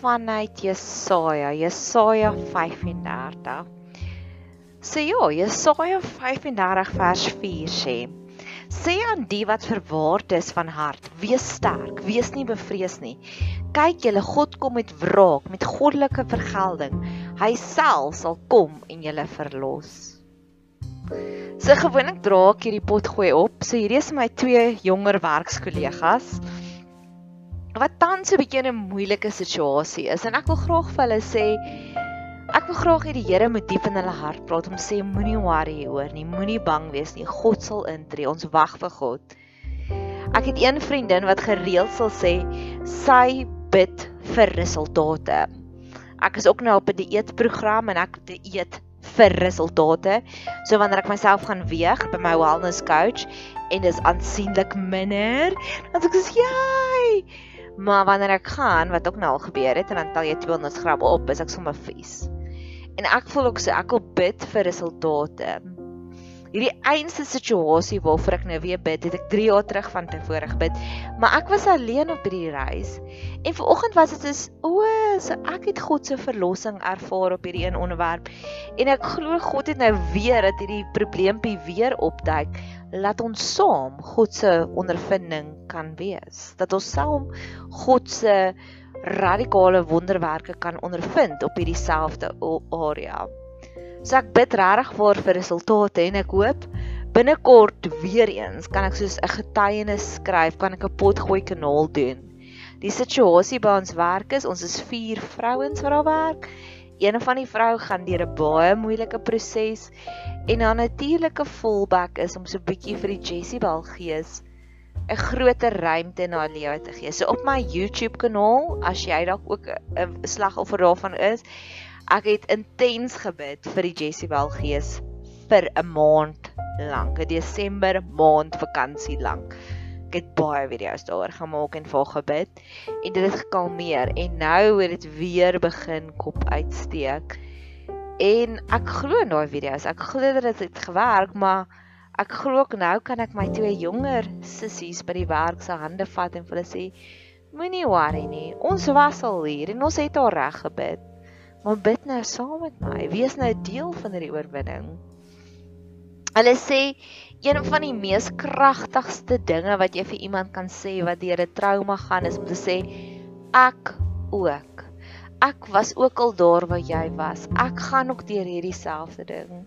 vanuit Jesaja, Jesaja 35. So ja, Jesaja 35 vers 4 sê: Sê aan die wat verwaard is van hart, wees sterk, wees nie bevrees nie. Kyk, julle God kom met wraak, met goddelike vergelding. Hy self sal kom en julle verlos. So gewoonlik dra ek hierdie pot gooi op. So hierdie is my twee jonger werkskollegas wat tans 'n bietjie in 'n moeilike situasie is en ek wil graag vir hulle sê ek wil graag hê die Here moet diep in hulle hart praat om sê moenie worry oor nie, moenie bang wees nie. God sal intree. Ons wag vir God. Ek het een vriendin wat gereeld sal sê sy bid vir resultate. Ek is ook nou op 'n dieetprogram en ek dieet vir resultate. So wanneer ek myself gaan weeg by my wellness coach en dis aansienlik minder, dan sê ek, "Jy, Maar wanneer ek gaan, wat ook nou al gebeur het en dan tel jy 200 gram op, is ek sommer vies. En ek voel ook so ek wil bid vir resultate. Hierdie einste situasie waarvoor ek nou weer bid, het ek 3 jaar terug van tevore gebid, maar ek was alleen op hierdie reis. En vanoggend was dit soos o, so ek het God se verlossing ervaar op hierdie een onderwerp. En ek glo God het nou weer dat hierdie probleempie weer opduik laat ons saam God se ondervinding kan wees. Dat ons saam God se radikale wonderwerke kan ondervind op hierdie selfde area. So ek bid regtig vir resultate en ek hoop binnekort weer eens kan ek soos 'n getuienis skryf, kan ek 'n potgooi kanaal doen. Die situasie by ons werk is ons is 4 vrouens wat daar werk Een van die vrou gaan deur 'n baie moeilike proses en haar natuurlike volbek is om so 'n bietjie vir die Jessibel gees 'n groter ruimte haar lewe te gee. So op my YouTube kanaal, as jy dalk ook 'n slagoffer daarvan is, ek het intens gebid vir die Jessibel gees vir 'n maand lank, 'n Desember maand vakansie lank. Ek het baie video's daaroor gemaak en vir gebid en dit het gekalmeer en nou het dit weer begin kop uitsteek. En ek glo in daai video's. Ek glo dat dit het gewerk, maar ek glo ook nou kan ek my twee jonger sissies by die werk se hande vat en vir hulle sê moenie worry nie. Ons was al hier en ons het al reg gebid. Maar bid nou saam met my. Wees nou deel van hierdie oorwinning. Hulle sê een van die mees kragtigste dinge wat jy vir iemand kan sê wat deur 'n trauma gaan is om te sê ek ook. Ek was ook al daar waar jy was. Ek gaan ook deur hierdie selfde ding.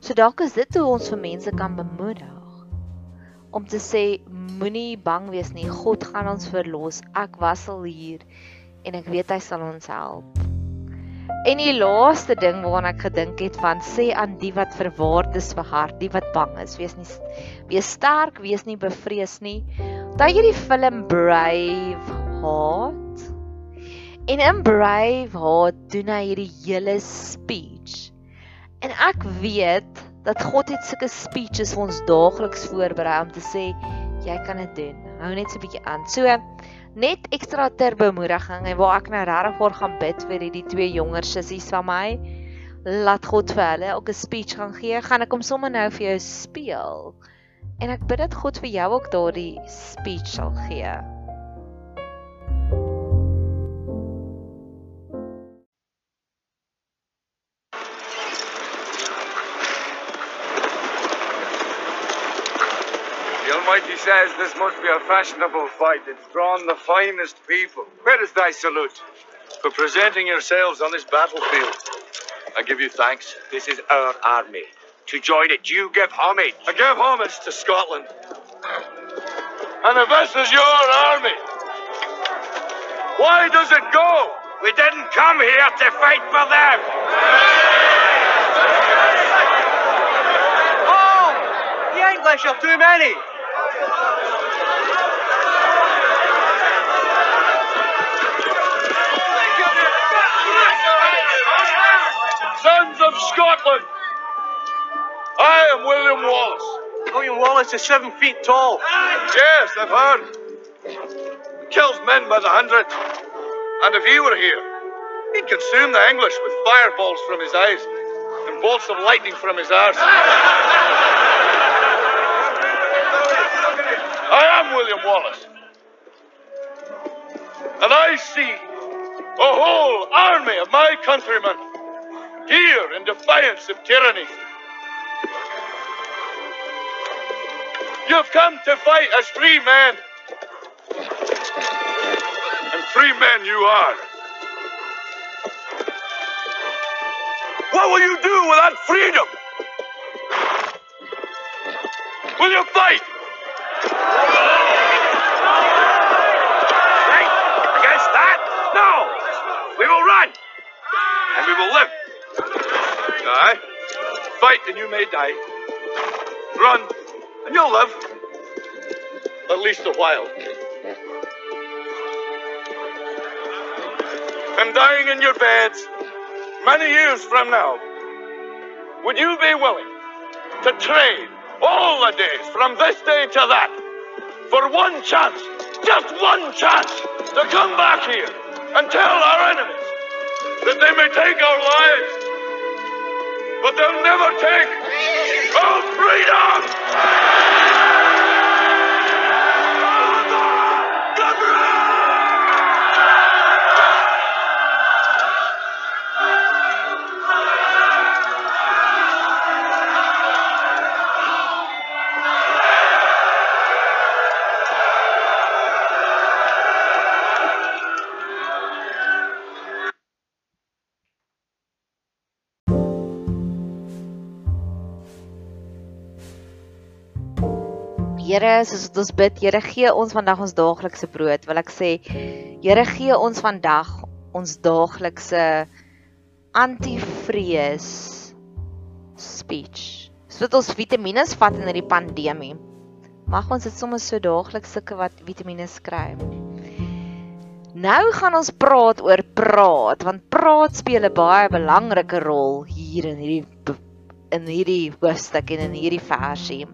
So dalk is dit hoe ons vir mense kan bemoedig. Om te sê moenie bang wees nie. God gaan ons verlos. Ek was al hier en ek weet hy sal ons help. En die laaste ding waaraan ek gedink het van sê aan die wat verwaard is vir hart, die wat bang is, wees nie wees sterk, wees nie bevrees nie. Daai hierdie film Brave Heart. En in Braveheart doen hy hierdie hele speech. En ek weet dat God het sulke speeches vir ons daagliks voorberei om te sê jy kan dit doen. Hou net so 'n bietjie aan. So net ekstra ter bemoediging en waar ek nou regtig voor gaan bid vir hierdie twee jonger sissies van my. Laat God vir hulle ook 'n speech gaan gee. Gaan ek hom sommer nou vir jou speel. En ek bid dat God vir jou ook daardie speech sal gee. Almighty says this must be a fashionable fight. It's drawn the finest people. Where is thy salute? for presenting yourselves on this battlefield. I give you thanks. This is our army. To join it, you give homage. I give homage to Scotland. And if this is your army, why does it go? We didn't come here to fight for them. Oh, the English are too many. Sons of Scotland, I am William Wallace. William Wallace is seven feet tall. Yes, I've heard. Kills men by the hundred. And if he were here, he'd consume the English with fireballs from his eyes and bolts of lightning from his arse. I am William Wallace. And I see a whole army of my countrymen here in defiance of tyranny. You've come to fight as free men. And free men you are. What will you do with that freedom? Will you fight? Against that? No. We will run. And we will live. Aye. Fight and you may die. Run and you'll live. At least a while. And dying in your beds many years from now, would you be willing to trade all the days from this day to that for one chance, just one chance, to come back here and tell our enemies that they may take our lives, but they'll never take our freedom! Here, soos wat ons bid, Here gee ons vandag ons daaglikse brood. Wil ek sê, Here gee ons vandag ons daaglikse antivrees speech. Sodat ons vitamiene vat in hierdie pandemie. Mag ons dit sommer so daagliks sulke wat vitamiene kry. Nou gaan ons praat oor praat, want praat speel 'n baie belangrike rol hier in hierdie in hierdie hoofstuk en in hierdie versie.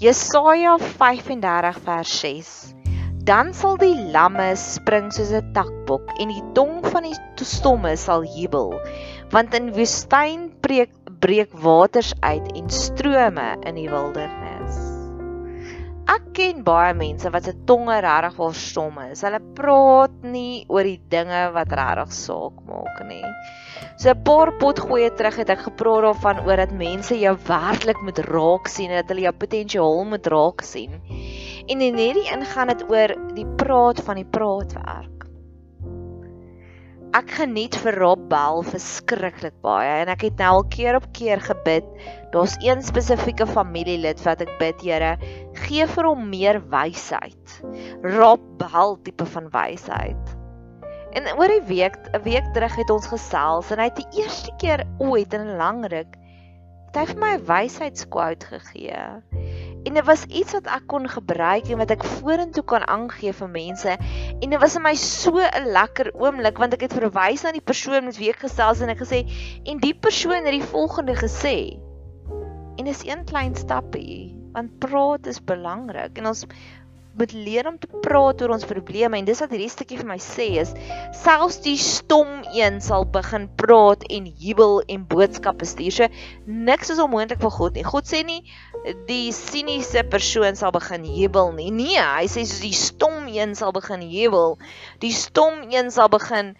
Jesaja 35 vers 6. Dan sal die lamme spring soos 'n takbok en die tong van die stomme sal jubel, want in woestyn breek breek waters uit en strome in die wildernis. Ek ken baie mense wat se tonge regtig vol stom is. Hulle praat nie oor die dinge wat regtig saak maak nie. So 'n paar pot goeie terug het ek gepraat daarvan oor dat mense jou werklik moet raak sien en dat hulle jou potensiaal moet raak sien. En in hierdie ingaan dit oor die praat van die praatwerk. Ek geniet vir Rob Bell verskriklik baie en ek het nou al keer op keer gebid. Daar's een spesifieke familielid wat ek bid, Here, gee vir hom meer wysheid. Rob Bell tipe van wysheid. En oor die week, 'n week terug het ons gesels en hy het die eerste keer ooit in 'n lang ruk het hy vir my 'n wysheidsquote gegee. En dit was iets wat ek kon gebruik en wat ek vorentoe kan aangee vir mense. En dit was vir my so 'n lekker oomblik want ek het verwys na die persoon met wie ek gesels en ek gesê en die persoon het die volgende gesê. En dis een klein stappie want praat is belangrik en ons moet leer om te praat oor ons probleme en dis wat hierdie stukkie vir my sê is selfs die stom een sal begin praat en jubel en boodskappe stuur. So niks is onmoontlik vir God nie. God sê nie die siniese persoon sal begin jubel nie. Nee, hy sê soos die stom een sal begin jubel. Die stom een sal begin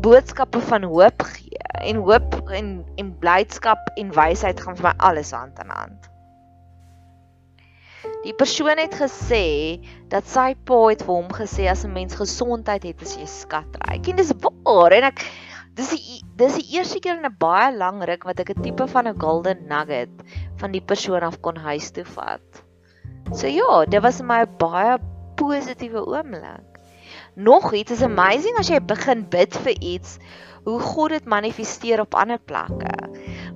boodskappe van hoop gee en hoop en en blydskap en wysheid gaan vir my alles hand in hand. Die persoon het gesê dat sy pa het vir hom gesê as 'n mens gesondheid het, is jy skatryk. En dis waar en ek dis die dis die eerste keer in 'n baie lang ruk wat ek 'n tipe van 'n golden nugget van die persoon af kon huis toe vat. So ja, dit was my baie positiewe oomblik. Nog iets is amazing as jy begin bid vir iets, hoe God dit manifesteer op ander plekke.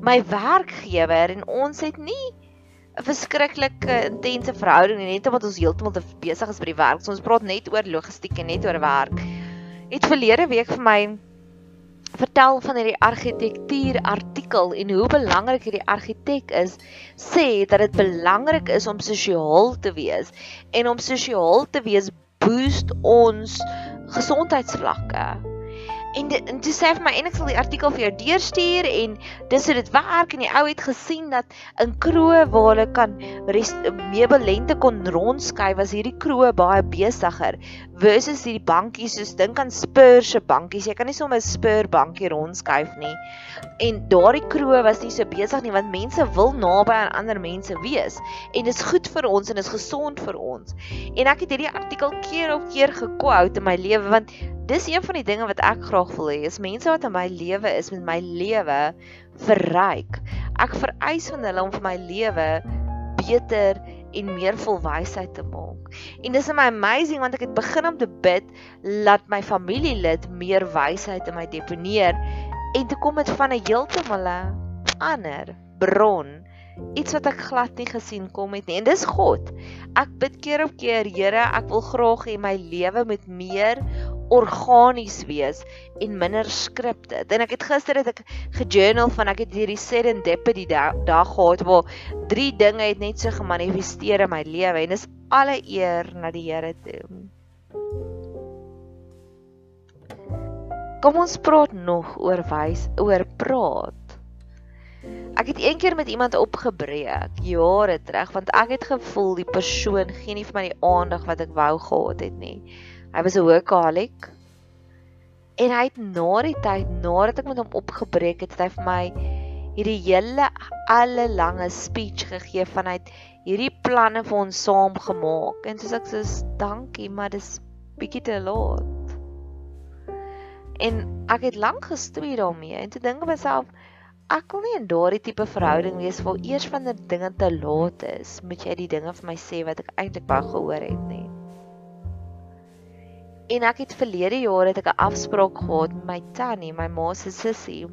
My werkgewer en ons het nie 'n verskriklike intense verhouding nie, net omdat ons heeltemal te besig is by die werk. So ons praat net oor logistiek en net oor werk. Het verlede week vir my vertel van hierdie argitektuur artikel en hoe belangrik hierdie argitek is, sê dat dit belangrik is om sosiaal te wees en om sosiaal te wees boost ons gesondheidsvlakke. En dit en dis sê vir my en ek sal die artikel vir jou deurstuur en dis hoe dit werk en die ou het gesien dat in kroe waar hulle kan meubelente kon rondskuif was hierdie kroe baie besigger versus hierdie bankies soos dink aan Spur se bankies. Jy kan nie sommer 'n Spur bankie rondskuif nie. En daardie kroe was nie so besig nie want mense wil naby aan ander mense wees en dit is goed vir ons en dit is gesond vir ons. En ek het hierdie artikel keer op keer gekwout in my lewe want dis een van die dinge wat ek graag wil hê is mense wat in my lewe is met my lewe verryk. Ek vereis van hulle om vir my lewe beter en meer vol wysheid te maak. En dis my amazing want ek het begin om te bid dat my familielid meer wysheid in my deponeer en toe kom dit van 'n heeltemal 'n ander bron iets wat ek glad nie gesien kom het nie en dis God. Ek bid keer op keer, Here, ek wil graag hê my lewe moet meer organies wees en minder skripte. En ek het gister het ek gejournal van ek het hierdie serendipity dag gehad waar drie dinge het net so gemanifesteer in my lewe en dis alle eer na die Here toe. Kom ons praat nog oor wys oor praat. Ek het een keer met iemand opgebreek jare terug want ek het gevoel die persoon gee nie vir my die aandag wat ek wou gehad het nie. Hy was 'n workaholic. En hy het na die tyd nadat ek met hom opgebreek het, het hy vir my hierdie hele alle lange speech gegee vanuit hierdie planne vir ons saam gemaak. En soos ek sê, dankie, maar dis bietjie te laat. En ek het lank gestoei daarmee en toe dink ek myself Ek wil nie in daardie tipe verhouding wees waar eers wanneer dinge te laat is, moet jy die dinge vir my sê wat ek eintlik wou gehoor het nie. En ek het verlede jaar het ek 'n afspraak gehad met my tannie, my ma se sussie.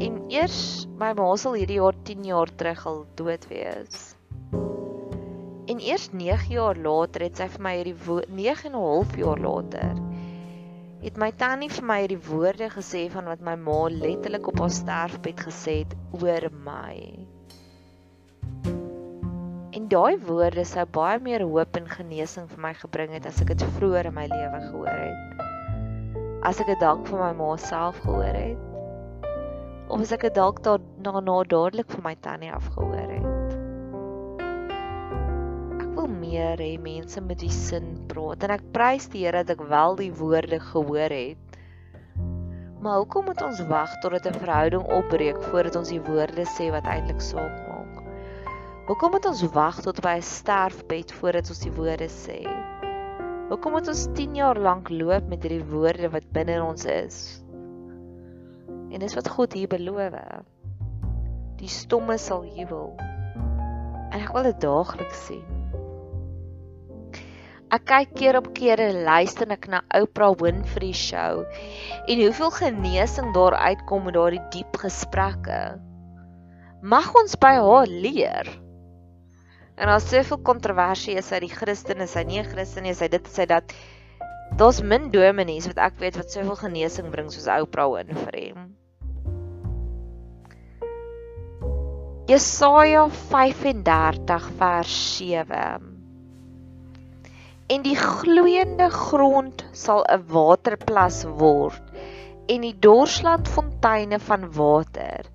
En eers my ma sal hierdie jaar 10 jaar terug al dood wees. En eers 9 jaar later het sy vir my hierdie 9 en 'n half jaar later het my tannie vir my hierdie woorde gesê van wat my ma letterlik op haar sterfbed gesê het oor my. En daai woorde sou baie meer hoop en genesing vir my gebring het as ek dit vroeër in my lewe gehoor het. As ek dit dalk vir my ma self gehoor het. Of as ek dit dalk daarna na dadelik vir my tannie afgehoor het. Ek wil meer hê mense met die sin praat en ek prys die Here dat ek wel die woorde gehoor het. Maar hoekom moet ons wag totdat 'n verhouding opbreek voordat ons die woorde sê wat eintlik saak? Hoekom moet ons wag tot by 'n sterfbed voordat ons die woorde sê? Hoekom moet ons 10 jaar lank loop met hierdie woorde wat binne ons is? En dis wat God hier beloof. Die stomme sal jubel. En ek wil dit daagliks sien. Ek kyk keer op keer en luister ek na Oprah Winfrey show en hoeveel genesing daar uitkom met daardie diep gesprekke. Mag ons by haar leer En daar's soveel kontroversie is hy die Christen is hy nie 'n Christen nie, is hy dit hy dat daar's min dominees wat ek weet wat soveel genesing bring soos Oprah Winfrey. Jesaja 35 vers 7 En die gloeiende grond sal 'n waterplas word en die dorsland fonteine van water.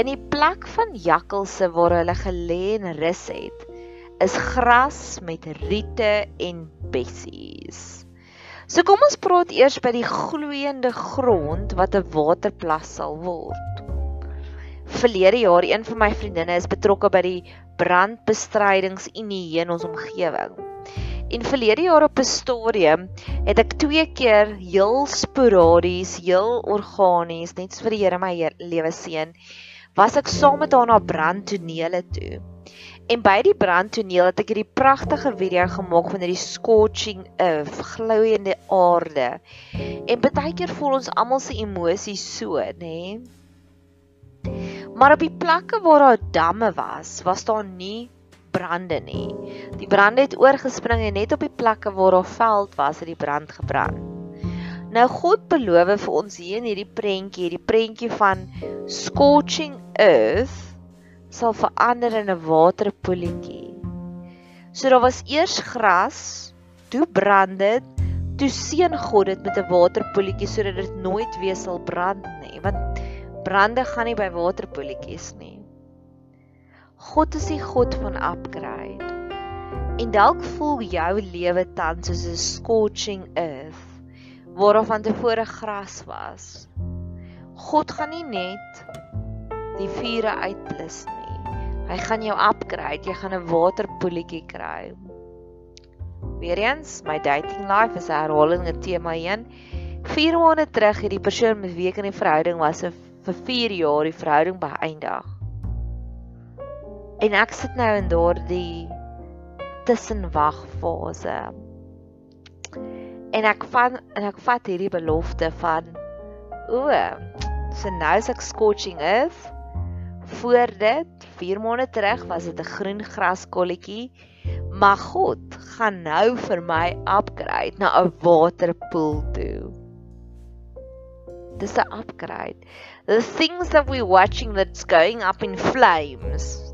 In die plek van jakkalse waar hulle gelê en rus het, is gras met riete en bessies. So kom ons praat eers by die gloeiende grond wat 'n waterplas sal word. Verlede jaar een van my vriendinne is betrokke by die brandbestrydingsunie hier in ons omgewing. En verlede jaar op 'n stadium het ek twee keer heel sporadies, heel organies, net so vir die Here my lewe seën, was ek saam met haar na brandtonele toe. En by die brandtoneel het ek hierdie pragtige video gemaak van hierdie scorching of gloeiende aarde. En baie keer voel ons almal se emosies so, nê? Nee? Maar op die plekke waar daar damme was, was daar nie brande nie. Die brande het oorgespring en net op die plekke waar daar veld was, het die brand gebrand. Nou God beloof vir ons hier in hierdie prentjie, hierdie prentjie van scorching earth sal verander in 'n waterpoeltjie. So daar was eers gras, toe brand dit, toe seën God dit met 'n waterpoeltjie sodat dit nooit weer sal brand nie, want brande gaan nie by waterpoeltjies nie. God is die God van upgrade. En dalk voel jou lewe tans soos 'n scorching earth waar of van tevore gras was. God gaan nie net die vure uitblus nie. Hy gaan jou upgrade. Jy gaan 'n waterpoeltjie kry. Weereens, my dating life is 'n herhalende tema een. 4 maande terug het die persoon met wie ek in die verhouding was vir 4 jaar die verhouding beëindig. En ek sit nou in daardie tussenwagfase. En ek van en ek vat hierdie belofte van o, so nou is ek scorching earth. Voor dit, 4 maande terug was dit 'n groen graskolletjie. Maar God gaan nou vir my upgrade na 'n waterpoel toe. Dis 'n upgrade. The things that we watching that's going up in flames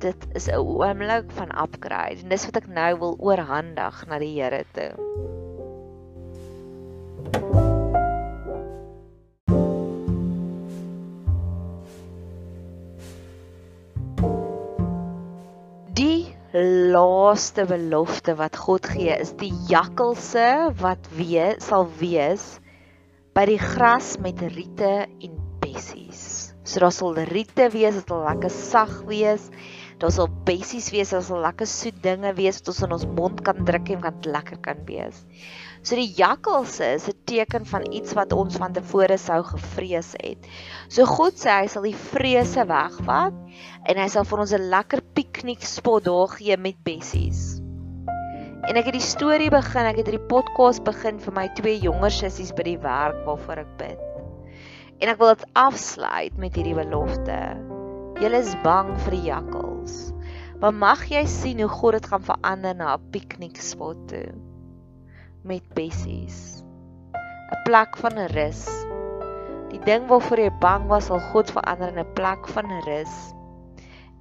dit is 'n oomblik van upgrade en dis wat ek nou wil oorhandig na die Here toe. Laaste belofte wat God gee is die jakkalse wat weer sal wees by die gras met riete en bessies. So daar sal riete wees, dit sal lekker sag wees Daar sal bessies wees, daar sal lekker soet dinge wees wat ons in ons mond kan druk en wat lekker kan wees. So die jakkalse is 'n teken van iets wat ons van tevore sou gevrees het. So God sê hy sal die vrese wegvat en hy sal vir ons 'n lekker piknikspot daar gee met bessies. En ek het die storie begin, ek het hierdie podcast begin vir my twee jonger sissies by die werk waarvoor ek bid. En ek wil dit afsluit met hierdie belofte. Julle is bang vir die jakkals. Maar mag jy sien hoe God dit gaan verander na 'n piknikspot toe met bessies. 'n Plek van rus. Die ding waarvoor jy bang was, sal God verander in 'n plek van rus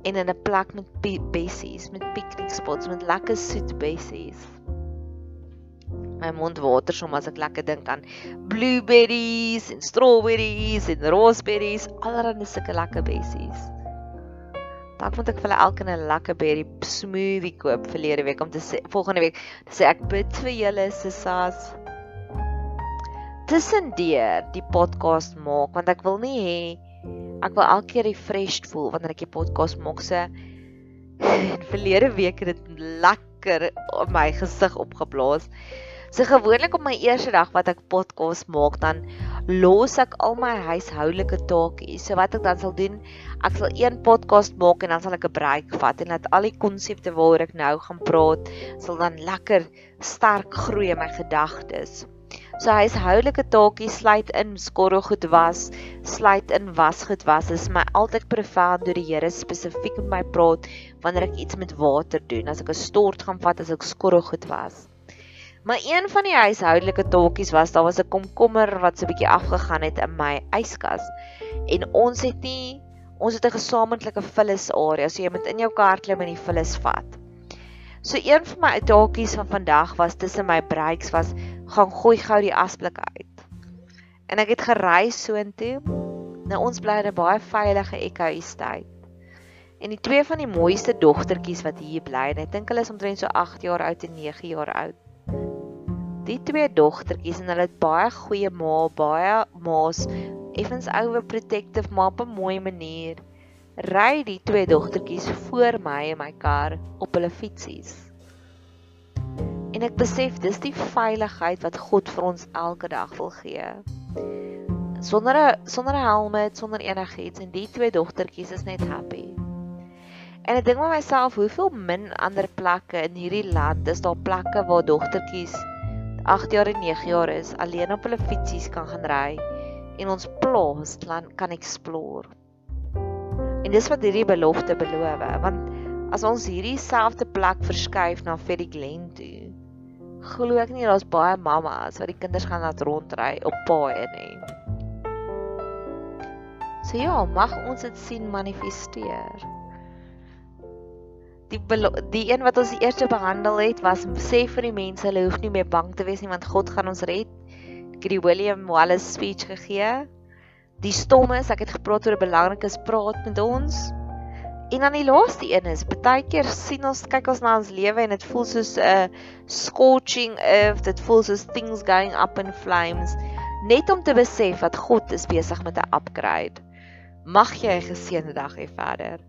en in 'n plek met bessies, met piknikspots, met lekker soet bessies. My mond water soms as ek lekker dink aan blueberries en strawberries en raspberries, allerlei sulke lekker bessies. Dan moet ek vir hulle elke 'n lekker berry smoothie koop verlede week om te sê volgende week sê ek bid vir julle sisas. Tussendeur die podcast maak want ek wil nie hê ek wil elke keer refreshed voel wanneer ek die podcast maak se verlede week het dit lekker op my gesig opgeblaas. So gewoonlik op my eerste dag wat ek podcast maak, dan los ek al my huishoudelike take. So wat ek dan sal doen, ek sal een podcast maak en dan sal ek 'n break vat en laat al die konsepte waaroor ek nou gaan praat, sal dan lekker sterk groei in my gedagtes. So huishoudelike taakies sluit in skorrelgoed was, sluit in wasgoed was. Dit is my altyd profound deur die Here spesifiek met my praat wanneer ek iets met water doen, as ek 'n stort gaan vat as ek skorrelgoed was. Maar een van die huishoudelike taakies was daar was 'n komkommer wat so 'n bietjie afgegaan het in my yskas. En ons het nie ons het 'n gesamentlike vullis area, so jy moet in jou kar klim en die vullis vat. So een van my taakies van vandag was tussen my breaks was gaan gooi gou die asblik uit. En ek het gery soontoe. Nou ons bly in 'n baie veilige Echo Estate. En die twee van die mooiste dogtertjies wat hier bly, en ek dink hulle is omtrent so 8 jaar oud en 9 jaar oud. Die twee dogtertjies en hulle het baie goeie ma, baie ma's, effens overprotective maar op 'n mooi manier. Ry die twee dogtertjies voor my in my kar op hulle fietsies. En ek besef dis die veiligheid wat God vir ons elke dag wil gee. Sonder 'n sonder 'n helmet, sonder enigiets en die twee dogtertjies is net happy. En ek dink met myself, hoeveel min ander plekke in hierdie land is daar plekke waar dogtertjies 8 jaar en 9 jaar is, alleen op hulle fietsies kan gaan ry en ons plaas kan explore. En dis wat hierdie belofte beloof, want as ons hierdie selfde plek verskuif na Ferry Glen toe, glo ek nie daar's baie mammas wat die kinders gaan laat rondry op paaie nie. So ja, mag ons dit sien manifesteer. Die die een wat ons die eerste behandel het was sê vir die mense hulle hoef nie meer bang te wees nie want God gaan ons red. Ek het die William Wallace speech gegee. Die stommes, ek het gepraat oor 'n belangrike spraak met ons. En dan die laaste een is, baie keer sien ons kyk ons na ons lewe en dit voel soos 'n uh, scorching earth, dit voel soos things going up in flames, net om te besef dat God is besig met 'n upgrade. Mag jy 'n geseënde dag hê verder.